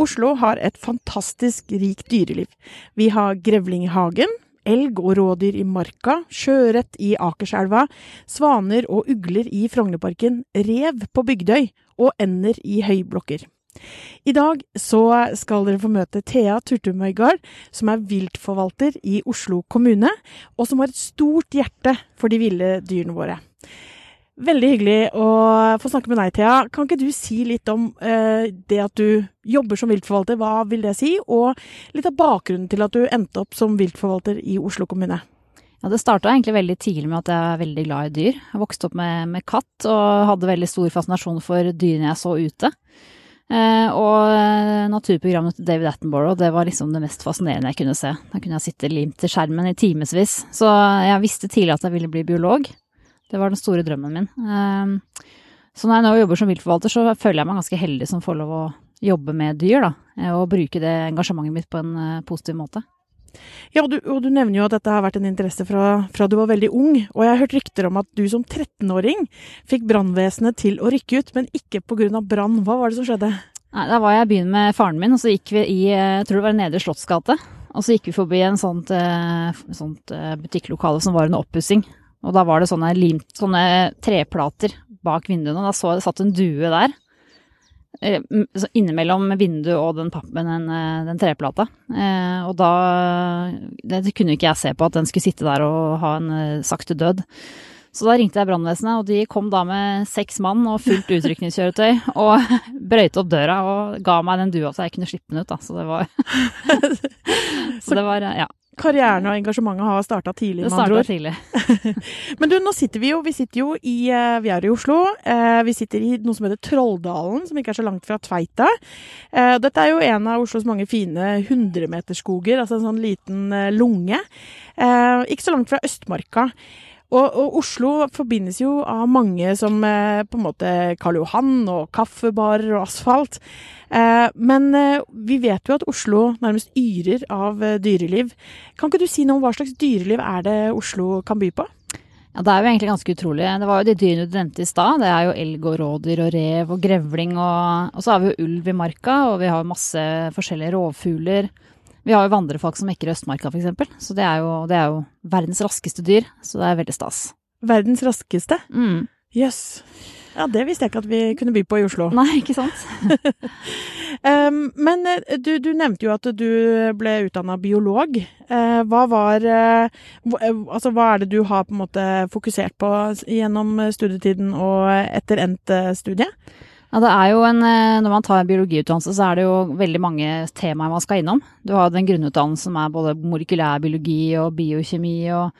Oslo har et fantastisk rikt dyreliv. Vi har grevling i hagen, elg og rådyr i marka, sjøørret i Akerselva, svaner og ugler i Frognerparken, rev på Bygdøy og ender i høyblokker. I dag så skal dere få møte Thea Turtum Øygard, som er viltforvalter i Oslo kommune, og som har et stort hjerte for de ville dyrene våre. Veldig hyggelig å få snakke med deg, Thea. Kan ikke du si litt om eh, det at du jobber som viltforvalter, hva vil det si? Og litt av bakgrunnen til at du endte opp som viltforvalter i Oslo kommune? Ja, Det starta egentlig veldig tidlig med at jeg er veldig glad i dyr. Jeg vokste opp med, med katt og hadde veldig stor fascinasjon for dyrene jeg så ute. Eh, og naturprogrammet til David Attenborough, det var liksom det mest fascinerende jeg kunne se. Da kunne jeg sitte limt til skjermen i timevis. Så jeg visste tidlig at jeg ville bli biolog. Det var den store drømmen min. Ehm, så når jeg nå jobber som viltforvalter, så føler jeg meg ganske heldig som får lov å jobbe med dyr, da. Eh, og bruke det engasjementet mitt på en eh, positiv måte. Ja, og du, og du, nevner jo at dette har vært en interesse fra, fra, du var veldig ung. Og jeg har hørt rykter om at du som 13-åring fikk brannvesenet til å rykke ut, men ikke pga. brann. Hva var det som skjedde? Nei, Da var jeg i byen med faren min, og så gikk vi i eh, jeg tror det var Nedre Slottsgate. Og så gikk vi forbi en sånt, sånt butikklokale som var under oppussing. Og da var det sånne, limt, sånne treplater bak vinduene, da så satt en due der. Så innimellom vinduet og den pappen, den, eh, den treplata. Eh, og da det, det kunne ikke jeg se på at den skulle sitte der og ha en sakte død. Så da ringte jeg brannvesenet, og de kom da med seks mann og fullt utrykningskjøretøy og brøyte opp døra og ga meg den dua så jeg kunne slippe den ut, da. Så det var Så det var, ja karrieren og engasjementet har starta tidlig, andre ord. tidlig. Men du, nå sitter vi jo Vi sitter jo i eh, Vi er i Oslo. Eh, vi sitter i noe som heter Trolldalen, som ikke er så langt fra Tveita. Eh, dette er jo en av Oslos mange fine hundremeterskoger, altså en sånn liten lunge. Ikke så langt fra Østmarka. Og, og, Oslo forbindes jo av mange som eh, på en måte Karl Johan og kaffebarer og asfalt. Eh, men eh, vi vet jo at Oslo nærmest yrer av dyreliv. Kan ikke du si noe om hva slags dyreliv er det Oslo kan by på? Ja, Det er jo egentlig ganske utrolig. Det var jo de dyrene du nevnte i stad. Det er jo elg og rådyr og rev og grevling. Og, og så har vi jo ulv i marka, og vi har masse forskjellige rovfugler. Vi har jo vandrefolk som mekker Østmarka, f.eks. Så det er, jo, det er, jo, verdens raskeste dyr. Så det er veldig stas. Verdens raskeste? Mm. Jøss. Mm. Yes. Ja, det visste jeg ikke at vi kunne by på i Oslo. Nei, ikke sant. um, men eh, du, du, nevnte jo at du ble utdanna biolog. Uh, hva var uh, Altså, hva er det du har på en måte fokusert på gjennom studietiden og etter endt studie? Ja, det er jo en, eh, Når man tar biologiutdannelse, så er det jo veldig mange temaer man skal innom. Du har den grunnutdannelsen som er både molekylærbiologi og biokjemi og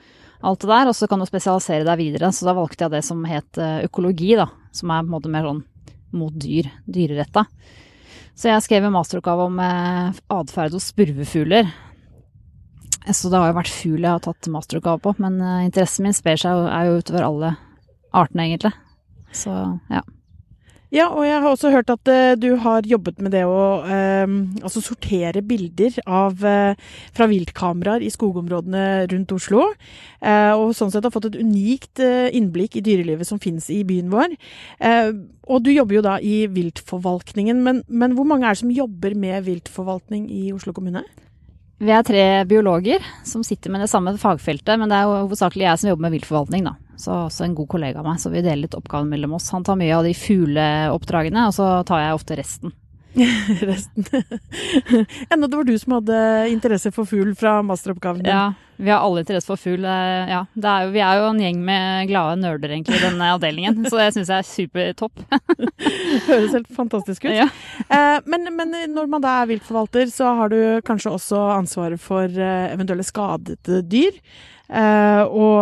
alt det der, og så kan du spesialisere deg videre. Så da valgte jeg det som het eh, økologi, da. Som er på en måte mer sånn mot dyr, dyreretta. Så jeg skrev en masteroppgave om eh, atferd hos spurvefugler. Så det har jo vært fugl jeg har tatt masteroppgave på, men interessen min sprer seg er jo utover alle artene, egentlig. Så ja. Ja, og jeg har også hørt at uh, du har jobbet med det å uh, altså sortere bilder av, uh, fra viltkameraer i skogområdene rundt Oslo. og sånn sett har fått et unikt innblikk i dyrelivet som finnes i byen vår. og du jobber jo da i viltforvaltningen, men, men hvor mange er det som jobber med viltforvaltning i Oslo kommune? Vi er tre biologer som sitter med det samme fagfeltet, men det er jo hovedsakelig jeg som jobber med viltforvaltning, da. Så også en god kollega av meg, så vi deler litt oppgaven mellom oss. Han tar mye av de fugleoppdragene, og så tar jeg ofte resten. resten. Enda det var du som hadde interesse for fugl fra masteroppgaven din. Ja, vi har alle interesse for fugl. Ja, er jo, vi er jo en gjeng med glade nerder egentlig i denne avdelingen, så det syns jeg er supertopp. Høres helt fantastisk ut. Ja. Eh, men, men, når man da er viltforvalter, så har du kanskje også ansvaret for eh, eventuelle skadede dyr. Uh, og,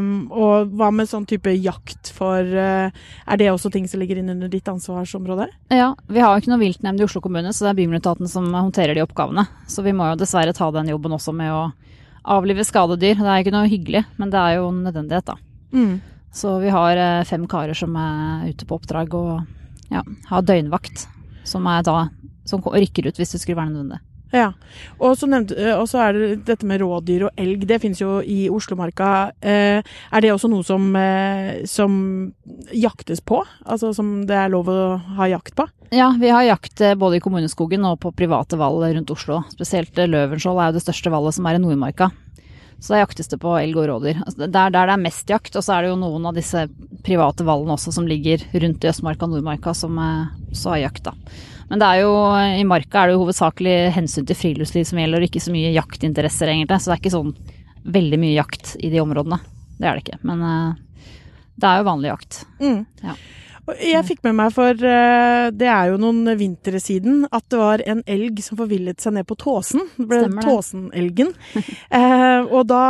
um, og, hva med sånn type jakt for uh, Er det også ting som ligger inn under ditt ansvarsområde? Ja, vi har jo ikke noe viltnemnd i Oslo kommune, så det er Bymiljøetaten som håndterer de oppgavene. Så vi må jo dessverre ta den jobben også med å avlive skadedyr. Det er ikke noe hyggelig, men det er jo en nødvendighet, da. Mm. Så vi har fem karer som er ute på oppdrag og ja, har døgnvakt, som er da som rykker ut hvis det skulle være nødvendig. Ja. Eh, og så er det dette med rådyr og elg. Det finnes jo i Oslomarka. Eh, er det også noe som, eh, som, jaktes på? Altså som det er lov å ha jakt på? Ja, vi har jakt både i kommuneskogen og på private vall rundt Oslo. Spesielt Løvenskiold er jo det største vallet som er i Nordmarka. Så da jaktes det på elg og rådyr. Altså, det er der det er mest jakt, og så er det jo noen av disse private vallene også som ligger rundt i Østmarka og Nordmarka som så har jakt, da. Men det er jo, i marka er det jo hovedsakelig hensyn til friluftsliv som gjelder, og ikke så mye jaktinteresser, egentlig. Så det er ikke sånn veldig mye jakt i de områdene. Det er det ikke. Men uh, det er jo vanlig jakt. Mm. Ja. Jeg fikk med meg for uh, det er jo noen vintre siden at det var en elg som forvillet seg ned på Tåsen. Det ble Tåsenelgen. eh, og da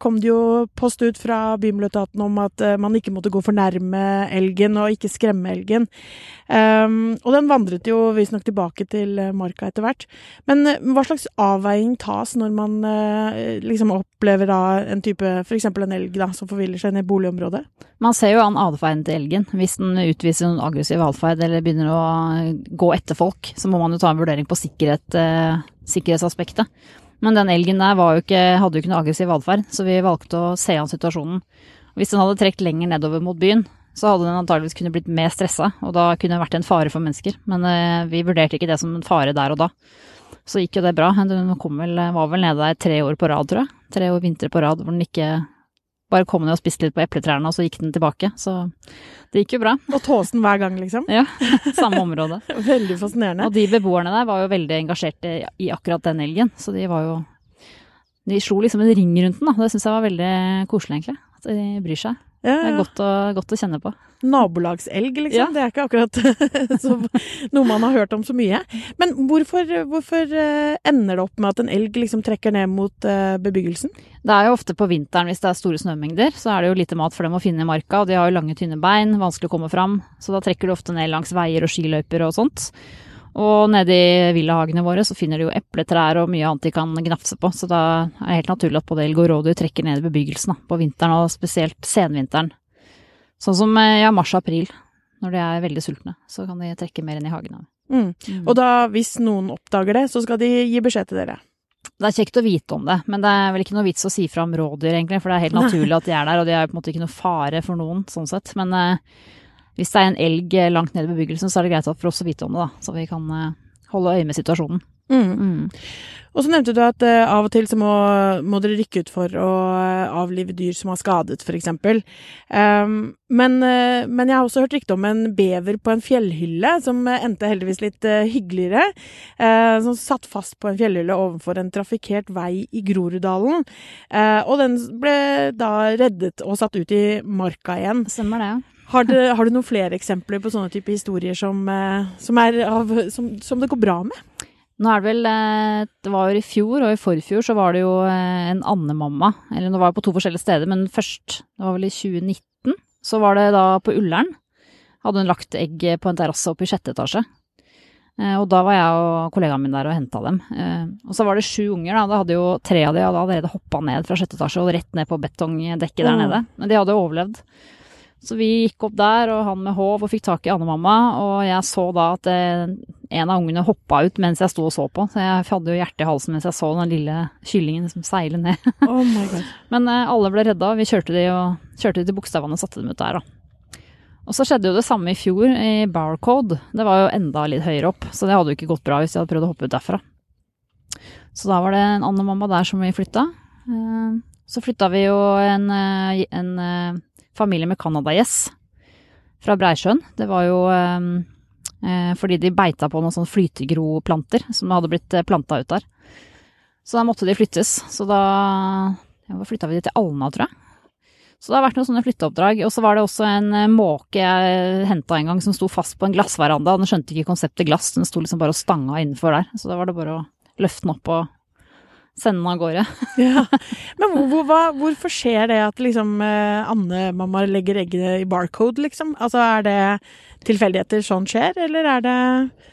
kom det jo post ut fra Bymiljøetaten om at uh, man ikke måtte gå for nærme elgen og ikke skremme elgen. Um, og den vandret jo visstnok tilbake til marka etter hvert. Men hva slags avveining tas når man liksom opplever da en type, f.eks. en elg da, som forviller seg ned i boligområdet? Man ser jo an atferden til elgen. Hvis den ut utviser noen aggressiv atferd eller begynner å gå etter folk, så må man jo ta en vurdering på sikkerhet, eh, sikkerhetsaspektet. Men den elgen der jo ikke, hadde jo ikke noe aggressiv atferd, så vi valgte å se an situasjonen. Hvis den hadde trukket lenger nedover mot byen, så hadde den antageligvis kunne blitt mer stressa, og da kunne det vært en fare for mennesker. Men eh, vi vurderte ikke det som en fare der og da. Så gikk jo det bra. Den vel, var vel nede der tre år på rad, tror jeg. Tre år vintre på rad hvor den ikke bare kom ned og spiste litt på epletrærne, og så gikk den tilbake. Så det gikk jo bra. Og tåsen hver gang, liksom? Ja. Samme område. veldig fascinerende. Og de beboerne der var jo veldig engasjerte i akkurat den elgen, så de var jo De slo liksom en ring rundt den, da. Det syns jeg var veldig koselig, egentlig. At de bryr seg. Ja, ja. Det er godt å, godt å, kjenne på. Nabolagselg, liksom. Ja. Det er ikke akkurat noe man har hørt om så mye. Men hvorfor, hvorfor, eh, ender det opp med at en elg liksom trekker ned mot uh, bebyggelsen? Det er jo ofte på vinteren hvis det er store snømengder, så er det jo lite mat for dem å finne i marka. Og de har jo lange, tynne bein, vanskelig å komme fram. Så da trekker de ofte ned langs veier og skiløyper og sånt. Og nede i villahagene våre så finner de jo epletrær og mye annet de kan gnafse på, så da er det helt naturlig at både elg og rådyr trekker ned i bebyggelsen da, på vinteren, og spesielt senvinteren. Sånn som eh, ja, mars-april, når de er veldig sultne, så kan de trekke mer inn i hagene. Mm. Mm. Og da, hvis noen oppdager det, så skal de gi beskjed til dere? Det er kjekt å vite om det, men det er vel ikke noe vits å si fra om rådyr, egentlig, for det er helt naturlig at de er der, og de er på en måte ikke noe fare for noen, sånn sett. Men eh, hvis det er en elg eh, langt nede i bebyggelsen, så er det greit for oss å vite om det, da. Så vi kan eh, holde øye med situasjonen. Mm. Mm. Og så nevnte du at uh, av og til så må, må, dere rykke ut for å uh, avlive dyr som har skadet, f.eks. Um, men, uh, men jeg har også hørt rykte om en bever på en fjellhylle, som endte heldigvis litt hyggeligere. som satt fast på en fjellhylle overfor en trafikkert vei i Groruddalen. og den ble da reddet og satt ut i marka igjen. Stemmer det, ja. Har, det, har, du noen flere eksempler på sånne type historier som, eh, som, av, som, som, det går bra med? Nå er det vel eh, Det var jo i fjor, og i forfjor så var det jo eh, en andemamma. Eller nå var det på to forskjellige steder, men først, det var vel i 2019, så var det da på Ullern. Hadde hun lagt egg på en terrasse oppe i sjette etasje. Og da var jeg og kollegaen min der og henta dem. Og så var det sju unger, da. Da hadde jo tre av de hadde allerede hoppa ned fra sjette etasje og rett ned på betongdekket der nede. Men de hadde overlevd. Så vi gikk opp der, og han med håv, og fikk tak i andemamma. Og jeg så da at eh, en av ungene hoppa ut mens jeg sto og så på. Så jeg hadde jo hjertet i halsen mens jeg så den lille kyllingen som seile ned. Oh my God. Men eh, alle ble redda. Vi kjørte de, og, kjørte de til Bogstadvannet og satte dem ut der, da. Og så skjedde jo det samme i fjor, i Barcode. Det var jo enda litt høyere opp, så det hadde jo ikke gått bra hvis jeg hadde prøvd å hoppe ut derfra. Så da var det en andemamma der som vi flytta. Eh, så flytta vi jo en, en familie med canadagjess fra Breisjøen. Det var jo ehm, eh, fordi de beita på noen sånne flytegroplanter som hadde blitt eh, planta ut der. Så da måtte de flyttes. Så da ja, flytta vi de til Alna, tror jeg. Så det har vært noen sånne flytteoppdrag. Og så var det også en eh, måke jeg henta en gang som sto fast på en glassveranda. Den skjønte ikke konseptet glass, den sto liksom bare og stanga innenfor der. Så da var det bare å løfte den opp og sende den av gårde. ja. Men hvor, hvor, hvorfor skjer det at liksom eh, Anne-mamma legger eggene i barcode, liksom? Altså er det tilfeldigheter sånn skjer, eller er det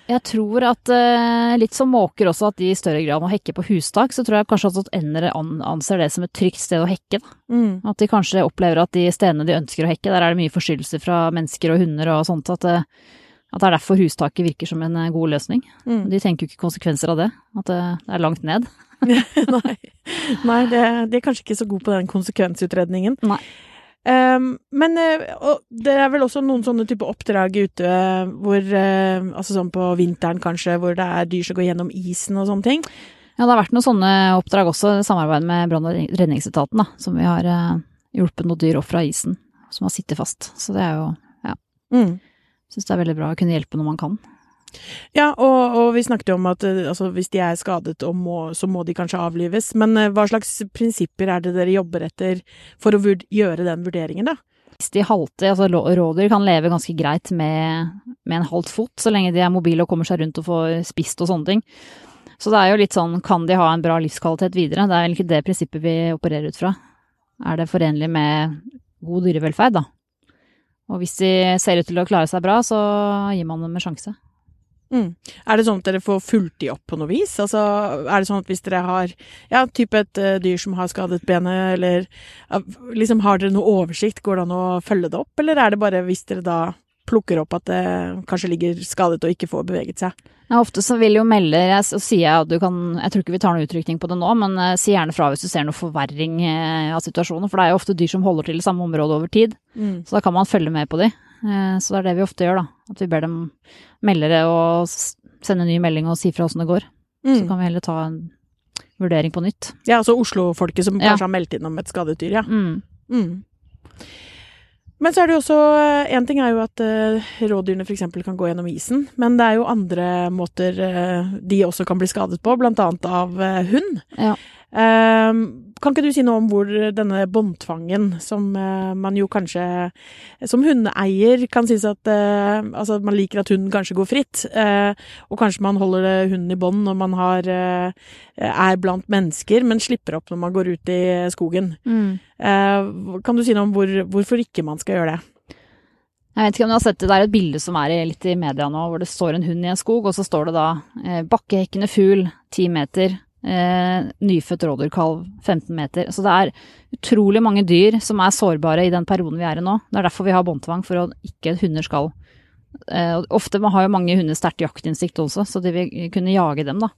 Jeg tror at uh, litt som måker også, at de i større grad må hekke på hustak, så tror jeg kanskje at ender anser det som et trygt sted å hekke. Mm. At de kanskje opplever at de stedene de ønsker å hekke, der er det mye forstyrrelser fra mennesker og hunder og sånt. at uh, at det er derfor hustaket virker som en god løsning. Mm. De tenker jo ikke konsekvenser av det, at det er langt ned. Nei, Nei det, de er kanskje ikke så gode på den konsekvensutredningen. Nei. Um, men uh, det er vel også noen sånne type oppdrag ute hvor uh, Altså sånn på vinteren kanskje, hvor det er dyr som går gjennom isen og sånne ting? Ja, det har vært noen sånne oppdrag også, i samarbeid med brann- og redningsetaten, da, som vi har hjulpet noen dyr opp fra isen, som har sittet fast. Så det er jo, ja. Mm. Syns det er veldig bra å kunne hjelpe når man kan. Ja, og, og vi snakket jo om at altså, hvis de er skadet, må, så må de kanskje avlives. Men hva slags prinsipper er det dere jobber etter for å gjøre den vurderingen, da? Hvis de halter, altså rådyr kan leve ganske greit med, med en halvt fot, så lenge de er mobile og kommer seg rundt og får spist og sånne ting. Så det er jo litt sånn, kan de ha en bra livskvalitet videre? Det er vel ikke det prinsippet vi opererer ut fra. Er det forenlig med god dyrevelferd, da? Og hvis de ser ut til å klare seg bra, så gir man dem en sjanse. Mm. Er det sånn at dere får fulgt de opp på noe vis? Altså, er det sånn at hvis dere har ja, type et uh, dyr som har skadet benet, eller uh, liksom har dere noe oversikt, går det an å følge det opp, eller er det bare hvis dere da plukker opp at det kanskje ligger skadet og ikke får beveget seg? Ja, ofte så vil jo melde, jeg, så sier jeg at du kan, jeg tror ikke vi tar noen utrykning på det nå, men uh, si gjerne fra hvis du ser noe forverring uh, av situasjonen, for det er jo ofte dyr som holder til i samme område over tid, mm. så da kan man følge med på de. Uh, så det er det vi ofte gjør, da. At vi ber dem melde det og sende en ny melding og si fra åssen det går. Mm. Så kan vi heller ta en vurdering på nytt. Ja, altså Oslo-folket som Ja. kanskje har meldt inn om et skadet dyr, ja. Mm. Mm. Men så er det jo også Én ting er jo at uh, rådyrene f.eks. kan gå gjennom isen, men det er jo andre måter eh, de også kan bli skadet på, blant annet av eh, hund. Ja. Ehm, kan ikke du si noe om hvor denne båndtvangen, som eh, man jo kanskje som hundeeier kan synes at eh, Altså, man liker at hunden kanskje går fritt, eh, og kanskje man holder hunden i bånd når man har, er blant mennesker, men slipper opp når man går ut i skogen. Mm. Kan du si noe om hvor, hvorfor ikke man skal gjøre det? Jeg vet ikke om du har sett det, det er et bilde som er litt i media nå, hvor det står en hund i en skog, og så står det da eh, bakkehekkende fugl, ti meter, eh, nyfødt rådyrkalv, 15 meter. Så det er utrolig mange dyr som er sårbare i den perioden vi er i nå. Det er derfor vi har båndtvang, for at ikke hunder skal eh, Ofte har jo mange hunder sterkt jaktinstinkt også, så de vil kunne jage dem, da.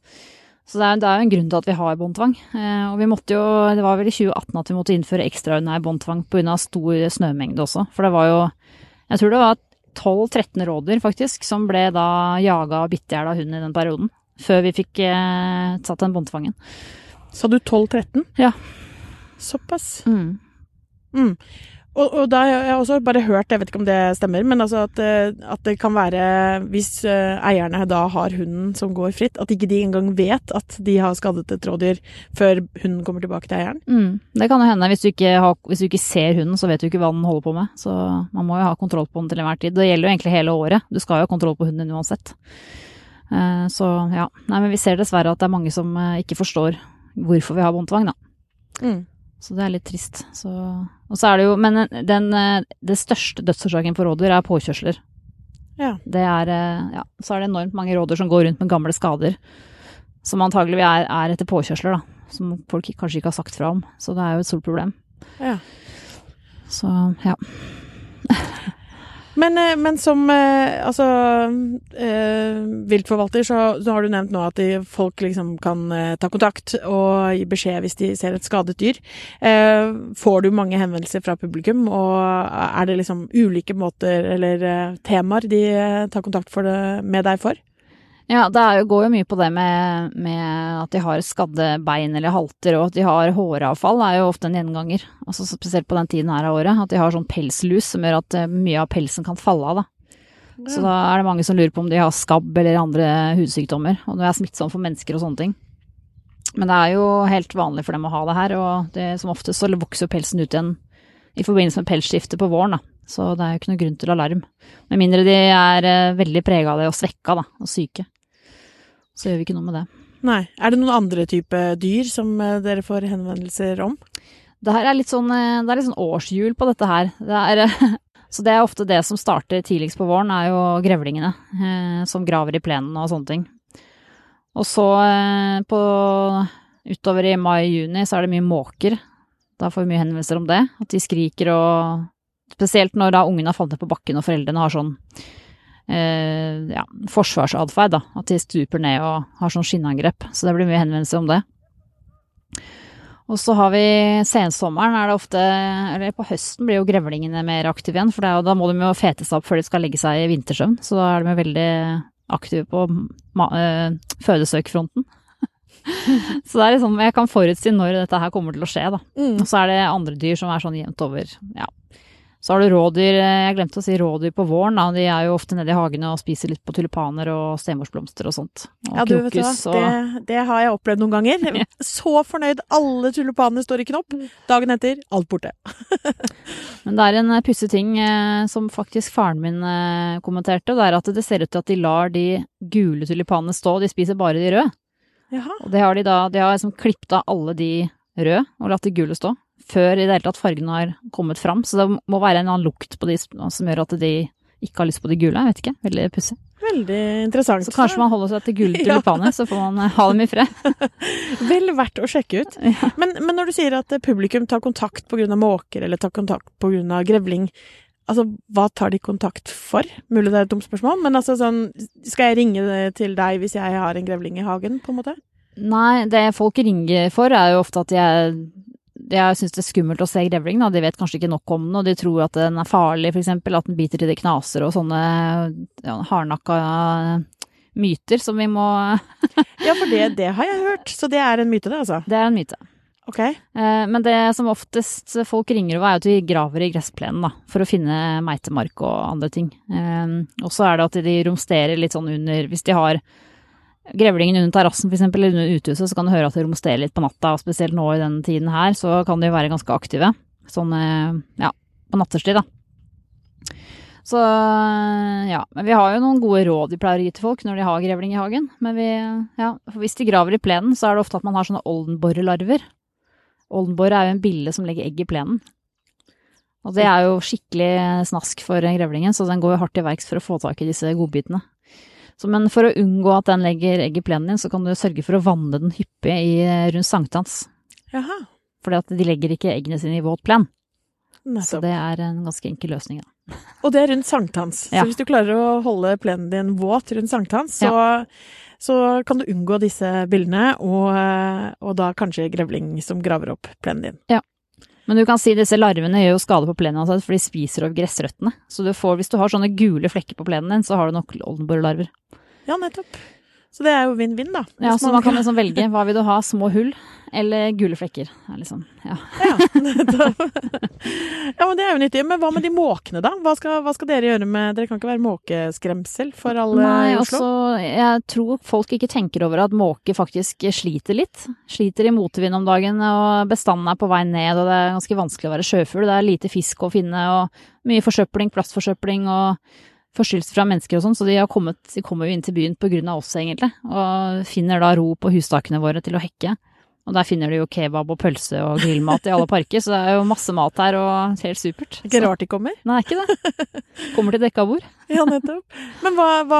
Så det er, det er jo en grunn til at vi har båndtvang. Eh, og vi måtte jo, det var vel i 2018 at vi måtte innføre ekstraordinær båndtvang pga. stor snømengde også. For det var jo jeg tror det var 12-13 rådyr faktisk, som ble da jaga og bitt i hjel av hund i den perioden. Før vi fikk eh, satt den båndtvangen. Sa du 12-13? Ja. Såpass. Mm. Mm. Og, og da har jeg også bare hørt, jeg vet ikke om det stemmer, men altså at, eh, at det kan være, hvis eh, eierne da har hunden som går fritt, at ikke de engang vet at de har skadet et rådyr før hunden kommer tilbake til eieren. Mm. Det kan jo hende. Hvis du, ikke har, hvis du ikke ser hunden, så vet du ikke hva den holder på med. Så man må jo ha kontroll på den til enhver tid. Det gjelder jo egentlig hele året. Du skal jo ha kontroll på hunden uansett. Eh, Så ja. Nei, men vi ser dessverre at det er mange som eh, ikke forstår hvorfor vi har båndtvang, da. Mm. Så det er litt trist. Så, og så er det jo Men den, eh, det største dødsårsaken for rådyr er påkjørsler. Ja. Det er Ja, så er det enormt mange rådyr som går rundt med gamle skader. Som antagelig er, er etter påkjørsler, da. Som folk kanskje ikke har sagt fra om. Så det er jo et stort problem. Ja. Så ja. Men, eh, men som eh, altså, eh, viltforvalter, så, så har du nevnt nå at folk liksom kan ta kontakt og gi beskjed hvis de ser et skadet dyr. Får du mange henvendelser fra publikum, og er det liksom ulike måter eller temaer de tar kontakt det, med deg for? Ja, det jo, går jo mye på det med, med at de har skadde bein eller halter, og at de har håravfall er jo ofte en gjenganger. Altså spesielt på den tiden her av året. At de har sånn pelslus som gjør at eh, mye av pelsen kan falle av, da. Så da er det mange som lurer på om de har skabb eller andre hudsykdommer, og det er smittsomt for mennesker og sånne ting. Men det er jo helt vanlig for dem å ha det her, og det, som oftest så vokser jo pelsen ut igjen i forbindelse med pelsskiftet på våren, da. Så det er jo ikke noe grunn til alarm. Med mindre de er eh, veldig prega av det og svekka, da, og syke. Så gjør vi ikke noe med det. Nei. Er det noen andre type dyr som eh, dere får henvendelser om? Det er litt sånn, eh, det er litt sånn årshjul på dette her. Det er, eh, så det er ofte det som starter tidligst på våren, er jo grevlingene. Eh, som graver i plenen og sånne ting. Og så eh, på utover i mai-juni så er det mye måker. Da får vi mye henvendelser om det. At de skriker og Spesielt når da ungene har falt ned på bakken og foreldrene har sånn eh, ja, forsvarsatferd. At de stuper ned og har sånn skinnangrep. Så det blir mye henvendelser om det. Og så har vi sensommeren, er det ofte Eller på høsten blir jo grevlingene mer aktive igjen, for er da må de jo fete seg opp før de skal legge seg i vintersøvn. Så da er de jo veldig aktive på øh, fødesøkfronten. så det er liksom Jeg kan forutsi når dette her kommer til å skje, da. Mm. Og så er det andre dyr som er sånn jevnt over, ja. Så har du rådyr, eh, jeg glemte å si rådyr på våren, da. De er jo ofte nede i hagene og spiser litt på tulipaner og stemorsblomster og sånt. Og Ja, du vet hva, det, det har jeg opplevd noen ganger. Så fornøyd. Alle tulipanene står i knopp. Dagen etter, alt borte. Men det er en eh, pussig ting eh, som faktisk faren min kommenterte, det er at det ser ut til at de lar de gule tulipanene stå, de spiser bare de røde. Jaha. Og det har de da, de har liksom klippet av alle de røde og latt de gule stå, før i det hele tatt fargene har kommet fram. Så det må være en eller annen lukt på de som gjør at de ikke har lyst på de gule, jeg vet ikke. Veldig pussig. Veldig interessant. Så kanskje man holder seg til gule Ja. tulipaner, så får man eh, ha dem i fred. Vel verdt å sjekke ut. Ja. Men, men når du sier at eh, publikum tar kontakt pga. måker eller tar kontakt pga. grevling, altså hva tar de kontakt for? Mulig det er et dumt spørsmål, men altså sånn Skal jeg ringe til deg hvis jeg har en grevling i hagen, på en måte? Nei, det folk ringer for er jo ofte at jeg, jeg syns det er skummelt å se grevling, da. De vet kanskje ikke nok om den, og de tror at den er farlig, eksempel. At den biter til det knaser og sånne ja, hardnakka myter som vi må Ja, for det, det har jeg hørt. Så det er en myte, det, altså. Det er en myte. Ok. Eh, Men det som oftest folk ringer over, er at vi graver i gressplenen, da. For å finne meitemark og andre ting. Eh, Og så er det at de romsterer litt sånn under Hvis de har grevlingen under terrassen f.eks. eller under uthuset, så kan du høre at de romsterer litt på natta. Og spesielt nå i denne tiden her, så kan de være ganske aktive. Sånn eh, ja, på nattestid, da. Så ja. Men vi har jo noen gode råd vi pleier å gi til folk når de har grevling i hagen. Men vi, ja, for hvis de graver i plenen, så er det ofte at man har sånne oldenborrelarver. Oldenborre er jo en bille som legger egg i plenen. Og det er jo skikkelig snask for grevlingen, så den går jo hardt til verks for å få tak i disse godbitene. Så, men for å unngå at den legger egg i plenen din, så kan du sørge for å vanne den hyppig i, rundt sankthans. Jaha. Fordi at de legger ikke eggene sine i våt plen. Så det er en ganske enkel løsning, da. Og det er rundt sankthans. Ja. Så hvis du klarer å holde plenen din våt rundt sankthans, så, så kan du unngå disse bildene, og, og da kanskje grevling som graver opp plenen din. Men du kan si disse larvene gjør jo skade på plenen, altså, for de spiser opp gressrøttene. Så du får, hvis du har sånne gule flekker på plenen din, så har du nok oldenborrelarver. Ja, nettopp. Så det er jo vinn-vinn, da. Ja, så man kan liksom velge hva vil du ha, små hull eller gule flekker. Er liksom, ja. Ja, ja, men det er jo nyttig. Men hva med de måkene, da? Hva skal, hva skal dere gjøre med Dere kan ikke være måkeskremsel for alle Nei, i altså, Oslo? jeg tror folk ikke tenker over at måker faktisk sliter litt. Sliter i motvind om dagen, og bestanden er på vei ned, og det er ganske vanskelig å være sjøfugl. Det er lite fisk å finne, og mye forsøpling, plastforsøpling og forstyrrelser fra mennesker og sånn, så de, har kommet, de kommer jo inn til byen av oss, egentlig, og finner da ro på hustakene våre til å hekke. Og der finner de jo kebab og pølse og grillmat i alle parker, så det er jo masse mat her og helt supert. Ikke Så- rart de kommer. Nei, ikke det. Kommer til dekka bord. Ja, nettopp. Men hva, hva,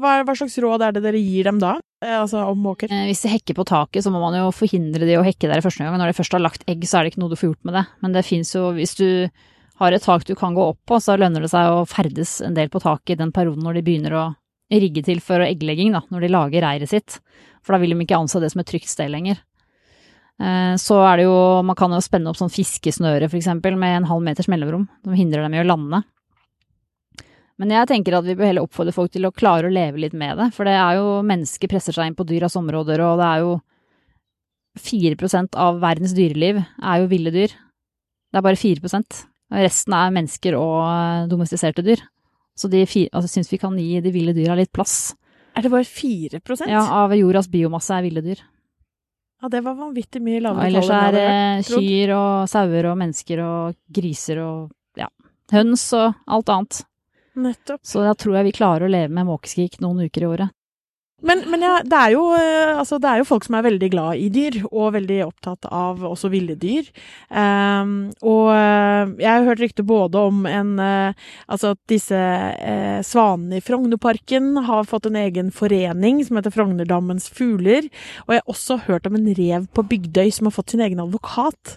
hva, hva slags råd er det dere gir dem da? Eh, Altså om måker? Eh, Hvis de hekker på taket, så må man jo forhindre de å hekke der i første gang. Når de først har lagt egg, så er det ikke noe du får gjort med det. Men det fins jo, hvis du har et tak du kan gå opp på, så lønner det seg å ferdes en del på taket i den perioden når de begynner å rigge til for egglegging, da, når de lager reiret sitt. For da vil de ikke anse det som et trygt sted lenger. Eh, Så er det jo, man kan jo spenne opp sånn fiskesnøre eksempel, med en halv meters mellomrom, som hindrer dem i å lande. Men jeg tenker at vi bør heller oppfordre folk til å klare å leve litt med det, for det er jo mennesker presser seg inn på dyras områder, og det er jo 4% av verdens dyreliv er jo ville dyr. Det er bare 4 og resten er mennesker og eh, domestiserte dyr. Så de altså, syns vi kan gi de ville dyra litt plass. Er det bare 4% Ja, av jordas biomasse er ville dyr. Ja, det var vanvittig mye lavere ellers tall enn er det kyr og sauer og mennesker og griser og ja, høns og alt annet. Nettopp. Så da tror jeg vi klarer å leve med måkeskrik noen uker i året. Men, men ja, det, er jo, eh, altså, det er jo folk som er veldig glad i dyr, og veldig opptatt av også ville dyr. Um, og eh, jeg har hørt rykter både om en uh, Altså at disse uh, svanene i Frognerparken har fått en egen forening som heter Frognerdammens fugler. Og jeg har også hørt om en rev på Bygdøy som har fått sin egen advokat.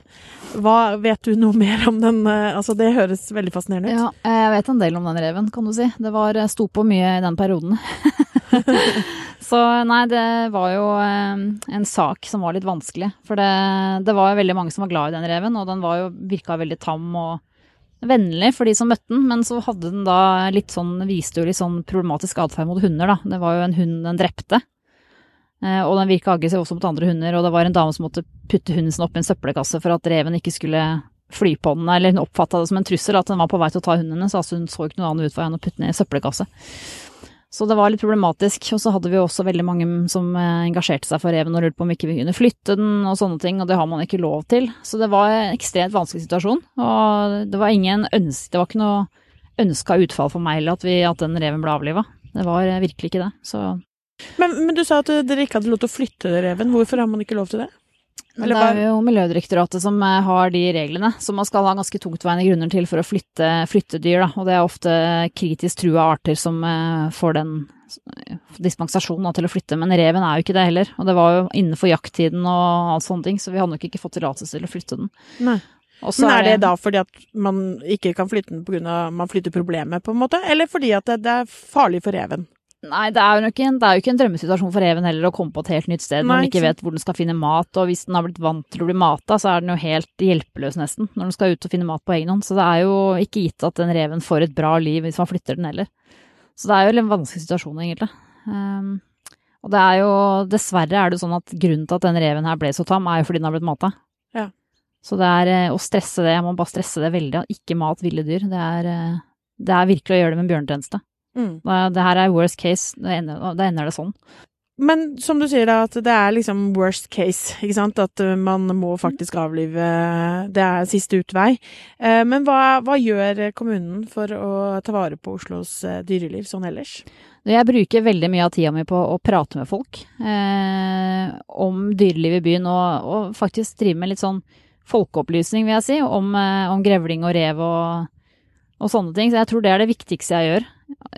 Hva Vet du noe mer om den? Uh, Altså, det høres veldig fascinerende ut. Ja, jeg vet en del om den reven, kan du si. Det var, sto på mye i den perioden. Så nei, det var jo eh, en sak som var litt vanskelig. For det, det var jo veldig mange som var glad i den reven, og den var jo, virka veldig tam og vennlig for de som møtte den. Men så hadde den da litt sånn, viste jo litt sånn problematisk atferd mot hunder, da. Det var jo en hund den drepte. Eh, og den virka aggressiv også mot andre hunder, og det var en dame som måtte putte hunden sin i en søppelkasse for at reven ikke skulle fly på den, eller hun oppfatta det som en trussel at den var på vei til å ta hunden hennes, altså hun så ikke noen annen utvei enn å putte den i en søppelkasse. Så det var litt problematisk. Og så hadde vi også veldig mange som eh, engasjerte seg for reven og lurte på om ikke vi kunne flytte den og sånne ting, og det har man ikke lov til. Så det var en ekstremt vanskelig situasjon. Og det var ingen ønske, det var ikke noe ønska utfall for meg eller at, at den reven ble avliva. Det var eh, virkelig ikke det. Så Men, men du sa at dere ikke hadde lov til å flytte reven. Hvorfor har man ikke lov til det? Eller det er jo Miljødirektoratet som eh, har de reglene, så man skal ha ganske tungtveiende grunner til for å flytte, flytte dyr, da. Og det er ofte kritisk trua arter som eh, får den eh, dispensasjonen da, til å flytte, men reven er jo ikke det heller. Og det var jo innenfor jakttiden og alt sånne ting, så vi hadde nok ikke fått tillatelse til å flytte den. Nei. Men er det da fordi at man ikke kan flytte den pga. man flytter problemet, på en måte? Eller fordi at det, det er farlig for reven? Nei, det er, jo ikke en, det er jo ikke en drømmesituasjon for reven heller å komme på et helt nytt sted når den ikke vet hvor den skal finne mat, og hvis den har blitt vant til å bli mata, så er den jo helt hjelpeløs nesten når den skal ut og finne mat på egen hånd. Så det er jo ikke gitt at den reven får et bra liv hvis man flytter den heller. Så det er jo en vanskelig situasjon, egentlig. Um, og det er jo, dessverre er det sånn at grunnen til at den reven her ble så tam, er jo fordi den har blitt mata. Ja. Så det er eh, å stresse det, jeg må bare stresse det veldig, ikke mat ville dyr. Det er, eh, det er virkelig å gjøre det med en bjørnetjeneste. Mm. Det, det her er worst case, Da ender, det ender det sånn. Men som du sier da, at det er liksom worst case, ikke sant? At uh, man må faktisk avlive Det er siste utvei. Eh, Men hva, hva gjør kommunen for å ta vare på Oslos eh, dyreliv sånn ellers? Jeg bruker veldig mye av tida mi på å prate med folk eh, om dyreliv i byen, og, og faktisk drive med litt sånn folkeopplysning, vil jeg si, om, eh, om grevling og rev og, og sånne ting. Så jeg tror det er det viktigste jeg gjør,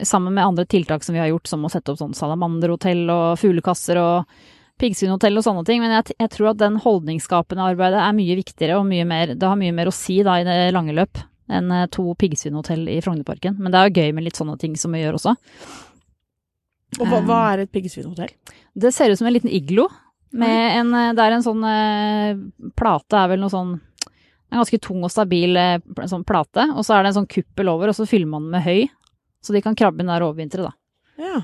sammen med andre tiltak som vi har gjort, som å sette opp sånn salamanderhotell og fuglekasser og piggsvinhotell og sånne ting. Men jeg, jeg tror at den holdningsskapende arbeidet er mye viktigere og mye mer, det har mye mer å si da i det lange løp enn eh, to piggsvinhotell i Frognerparken. Men det er jo gøy med litt sånne ting som vi gjør også. Og hva, Eh. hva er et piggsvinhotell? Det ser ut som en liten iglo. Med en, eh, det er en sånn eh, plate, er vel noe sånn En ganske tung og stabil eh, sånn plate. Og så er det en sånn kuppel over, og så fyller man den med høy. Så de kan krabbe inn der overvintre, da. Ja.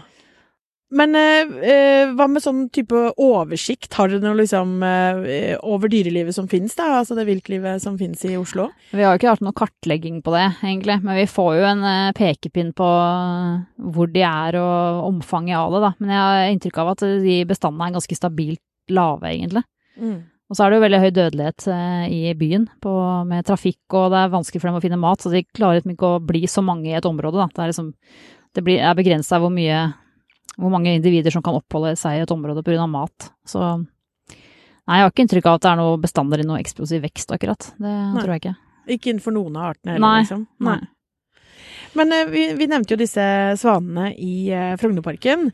Men eh, eh, hva med sånn type oversikt? Har dere noe liksom eh, over dyrelivet som finnes, da? Altså det viltlivet som finnes i Oslo? Vi har jo ikke hatt noe kartlegging på det, egentlig. Men vi får jo en eh, pekepinn på eh, hvor de er og omfanget av det, da. Men jeg har inntrykk av at de bestandene er ganske stabilt lave, egentlig. Og så er det jo veldig høy dødelighet eh, i byen på, med trafikk, og det er vanskelig for dem å finne mat, så de klarer liksom ikke å bli så mange i et område, da. Det er liksom Det blir, er begrensa hvor Hvor mange individer som kan oppholde seg i et område pga. mat. Så Nei, jeg har ikke inntrykk av at det er noe bestander i noe eksplosiv vekst, akkurat. Det Nei. tror jeg ikke. Ikke innenfor noen av artene heller, Nei. liksom? Nei. Men eh, vi, vi nevnte jo disse svanene i uh, Frognerparken.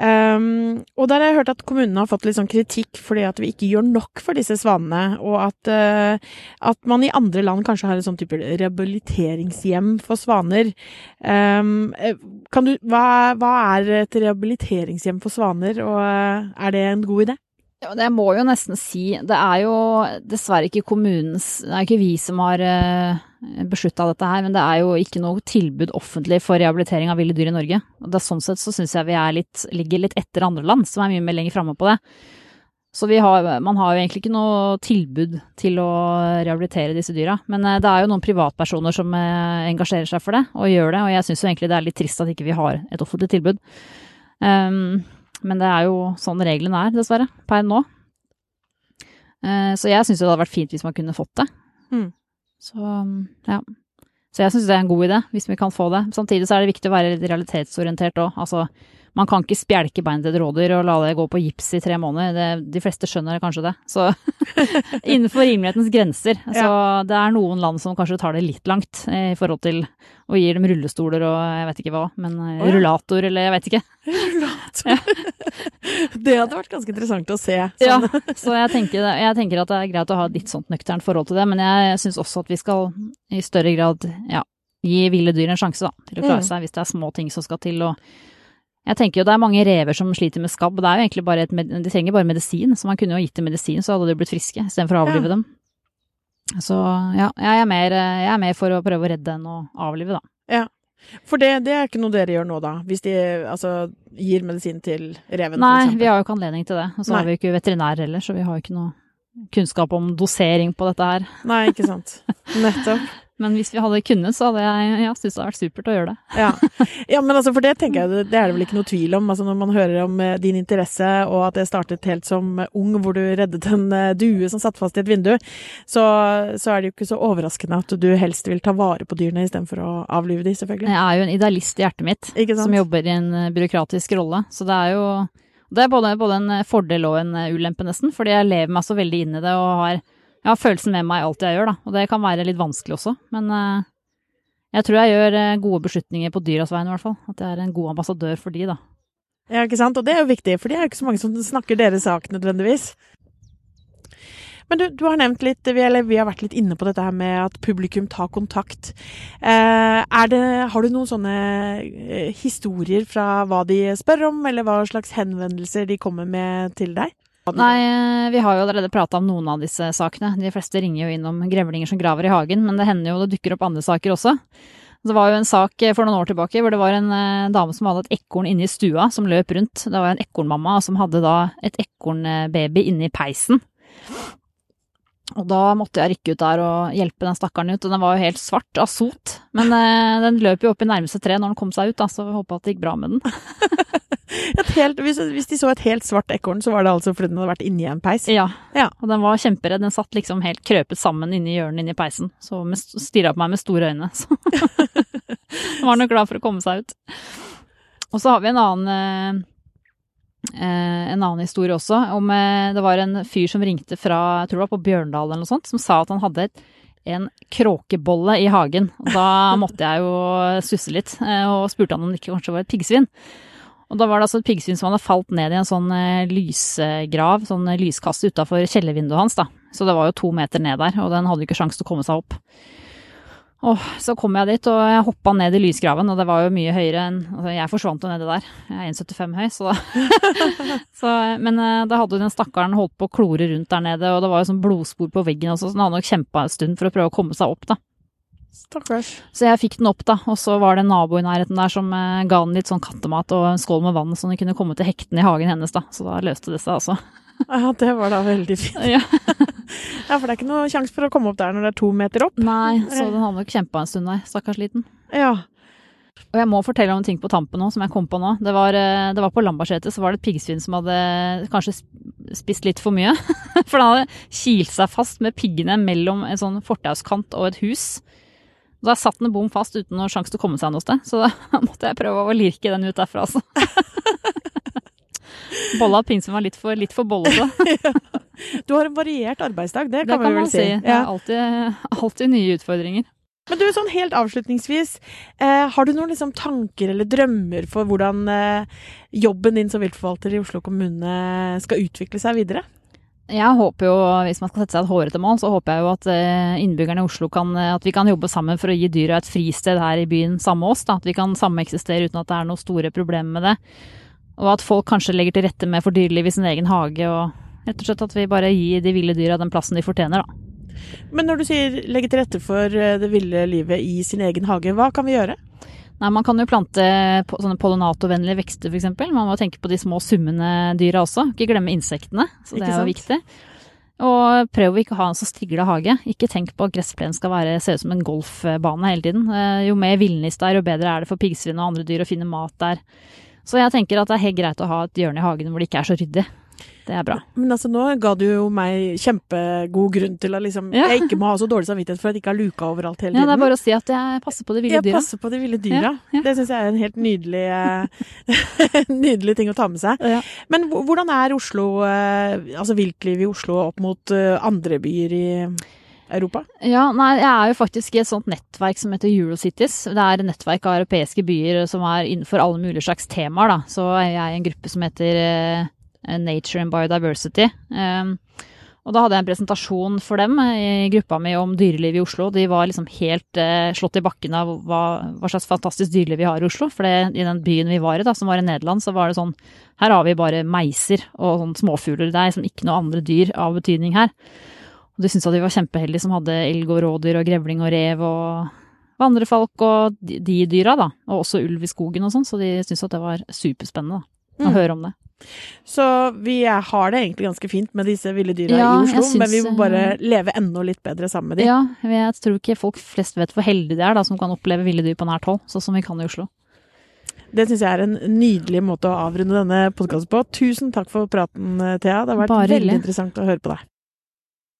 Um, og der har jeg hørt at kommunene har fått litt sånn kritikk fordi at vi ikke gjør nok for disse svanene, og at, uh, at man i andre land kanskje har en sånn type rehabiliteringshjem for svaner. Um, eh, du, hva, hva er et rehabiliteringshjem for svaner, og eh, er det en god idé? Ja, det må jo nesten si Det er jo dessverre ikke kommunens Det er ikke vi som har uh, beslutta dette her, men det er jo ikke noe tilbud offentlig for rehabilitering av ville dyr i Norge. Og det, sånn sett så syns jeg vi er litt, ligger litt etter andre land, som er mye mer lenger framme på det. Så har, man har jo egentlig ikke noe tilbud til å rehabilitere disse dyra. Men eh, det er jo noen privatpersoner som eh, engasjerer seg for det, og gjør det. Og jeg syns jo egentlig det er litt trist at ikke vi har et offentlig tilbud. Um, men det er jo sånn reglene er, dessverre, per nå. Eh, Så jeg syns det hadde vært fint hvis man kunne fått det. Mm. Så ja. Så jeg syns det er en god idé, hvis vi kan få det. Samtidig så er det viktig å være litt realitetsorientert òg. Altså, man kan ikke spjelke beinet til et rådyr og la det gå på gips i tre måneder. Det, de fleste skjønner kanskje det. Så innenfor rimelighetens grenser. Så det er noen land som kanskje tar det litt langt eh, i forhold til og gir dem rullestoler og jeg vet ikke hva, men oh, ja. rullator eller jeg vet ikke. Rullator. det hadde vært ganske interessant å se. Ja, Sånn. så jeg tenker, jeg tenker at det er greit å ha et litt sånt nøkternt forhold til det, men jeg syns også at vi skal i større grad ja, gi ville dyr en sjanse da, til å klare Mm. seg hvis det er små ting som skal til. Og Jeg tenker jo det er mange rever som sliter med skabb, det er jo egentlig bare et, de trenger bare medisin, så man kunne jo gitt dem medisin, så hadde de blitt friske, istedenfor å avlive Ja. dem. Så ja, jeg er, mer, jeg er mer for å prøve å redde enn å avlive, da. Ja. For det, det er ikke noe dere gjør nå, da? Hvis de altså, gir medisin til reven, Nei, vi har jo ikke anledning til det. Og så har vi jo ikke veterinær heller, så vi har jo ikke noe kunnskap om dosering på dette her. Nei, ikke sant. Nettopp. Men hvis vi hadde kunnet, så hadde jeg ja, syntes det hadde vært supert å gjøre det. Ja. ja, men altså, for det tenker jeg, det er det vel ikke noe tvil om. Altså, når man hører om eh, din interesse, og at det startet helt som eh, ung, hvor du reddet en eh, due som satt fast i et vindu, så, så er det jo ikke så overraskende at du helst vil ta vare på dyrene istedenfor å avlive de, selvfølgelig. Jeg er jo en idealist i hjertet mitt, som jobber i en byråkratisk rolle. Så det er jo det er både, både en fordel og en ulempe, nesten. Fordi jeg lever meg så veldig inn i det og har, jeg har følelsen med meg i alt jeg gjør, da. Og det kan være litt vanskelig også. Men uh, jeg tror jeg gjør eh, gode beslutninger på dyras vegne, i hvert fall. At jeg er en god ambassadør for de, da. Ja, ikke sant? Og det er jo viktig, for det er jo ikke så mange som snakker deres sak nødvendigvis. Men du, du har nevnt litt, eller vi har vært litt inne på dette her med at publikum tar kontakt. Eh, det, har du noen sånne eh, historier fra hva de spør om, eller hva slags henvendelser de kommer med til deg? Nei, eh, vi har jo allerede prata om noen av disse sakene. De fleste ringer jo innom grevlinger som graver i hagen, men det hender jo det dukker opp andre saker også. Det var jo en sak eh, for noen år tilbake hvor det var en eh, dame som hadde et ekorn inne i stua som løp rundt. Det var en ekornmamma som hadde da et ekornbaby inne i peisen. Og da måtte jeg rykke ut der og hjelpe den stakkaren ut, og den var jo helt svart av sot. Men eh, den løp jo opp i nærmeste tre når den kom seg ut, da, så vi håpa at det gikk bra med den. Et helt, hvis, hvis de så et helt svart ekorn, så var det altså fordi den hadde vært inni en peis? Ja. Ja. Og den var kjemperedd. Den satt liksom helt krøpet sammen inni hjørnet inni peisen. Så stirra på meg med store øyne. Så den var nok glad for å komme seg ut. Og så har vi en annen eh, en annen historie også. Om, eh, det var en fyr som ringte fra jeg tror det var på Bjørndal eller noe sånt, som sa at han hadde et, en kråkebolle i hagen. Da måtte jeg jo susse litt, eh, og spurte han om det ikke kanskje var et piggsvin. Og da var det altså et piggsvin som hadde falt ned i en sånn eh, lysgrav, sånn eh, lyskasse utafor kjellervinduet hans, da. Så det var jo to meter ned der, og den hadde jo ikke sjans til å komme seg opp. Og så kom jeg dit, og jeg hoppa ned i lysgraven, og det var jo mye høyere enn Altså, jeg forsvant jo nedi der. Jeg er 1,75 høy, så så, Men eh, da hadde jo den stakkaren holdt på å klore rundt der nede, og det var jo sånn blodspor på veggen også, så den hadde nok kjempa en stund for å prøve å komme seg opp, da. Stakkars. Så jeg fikk den opp, da, og så var det en nabo i nærheten der som eh, ga den litt sånn kattemat og en skål med vann, så den kunne komme til hektene i hagen hennes, da. Så da løste det seg, altså. Ja, det var da veldig fint. Ja. Ja, for det er ikke noe sjanse for å komme opp der når det er to meter opp. Nei, så den har nok kjempa en stund der, stakkars liten. Ja. Og jeg må fortelle om en ting på tampen nå, som jeg kom på nå. Det var, eh, det var på Lambertseter, så var det et piggsvin som hadde kanskje spist litt for mye. For den hadde kilt seg fast med piggene mellom en sånn fortauskant og et hus. Da satt den bom fast uten noen sjanse til å komme seg noe sted, så da måtte jeg prøve å lirke den ut derfra, altså. Bolla pinsen var litt for, litt for bollete. Du har en variert arbeidsdag, det Det kan, kan vi vel man si. Det er alltid, alltid nye utfordringer. Men du, sånn helt avslutningsvis, eh, har du noen liksom tanker eller drømmer for hvordan eh, jobben din som viltforvalter i Oslo kommune skal utvikle seg videre? Jeg håper jo, hvis man skal sette seg et hårete mål, så håper jeg jo at eh, innbyggerne i Oslo kan, eh, at vi kan jobbe sammen for å gi dyra et fristed her i byen sammen med oss. Da. At vi kan sameksistere uten at det er noen store problemer med det. Og at folk kanskje legger til rette med for dyreliv i sin egen hage, og rett og slett at vi bare gir de ville dyra den plassen de fortjener, da. Men når du sier legge til rette for eh, det ville livet i sin egen hage, hva kan vi gjøre? Nei, Man kan jo plante sånne pollinatorvennlige vekster, f.eks. Man må tenke på de små summende dyra også. Ikke glemme insektene, så det er jo viktig. Og prøv å ikke ha en så strigla hage. Ikke tenk på at gressplenen skal være, se ut som en golfbane hele tiden. Eh, Jo mer villnis det er, jo bedre er det for piggsvin og andre dyr å finne mat der. Så jeg tenker at det er helt greit å ha et hjørne i hagen hvor det ikke er så ryddig. Det er bra. Men altså, nå ga du jo meg kjempegod grunn til at liksom, Ja. jeg ikke må ha så dårlig samvittighet for at jeg ikke har luka overalt hele tiden. Ja, det er bare å si at jeg passer på de ville jeg dyra. passer på de ville dyra. ja. Det syns jeg er en helt nydelig, eh, nydelig ting å ta med seg. Ja. Men hvordan er Oslo, eh, altså viltlivet i Oslo opp mot eh, andre byer i Europa? Ja, nei, jeg er jo faktisk i et sånt nettverk som heter Eurocities. Det er et nettverk av europeiske byer som er innenfor alle mulige slags temaer, da. Så er i en gruppe som heter eh, Nature and Biodiversity. Um, Og da hadde jeg en presentasjon for dem eh, i gruppa mi om dyreliv i Oslo. De var liksom helt eh, slått i bakken av hva, hva, slags fantastisk dyreliv vi har i Oslo. For det, i den byen vi var i, da, som var i Nederland, så var det sånn Her har vi bare meiser og sånn småfugler. Det er liksom ikke noe andre dyr av betydning her. Og de syntes at de var kjempeheldige som hadde elg og rådyr og grevling og rev og vandrefalk og de, de dyra, da. Og også ulv i skogen og sånn, så de syntes at det var superspennende da, å Mm. høre om det. Så vi har det egentlig ganske fint med disse ville dyra Ja, i Oslo, men vi må bare eh, leve enda litt bedre sammen med dem. Ja, jeg tror ikke folk flest vet hvor heldige de er da, som kan oppleve ville dyr på nært hold, sånn som vi kan i Oslo. Det syns jeg er en nydelig måte å avrunde denne podkasten på. Tusen takk for praten, Thea. Det har vært Bare veldig hyggelig. interessant å høre på deg.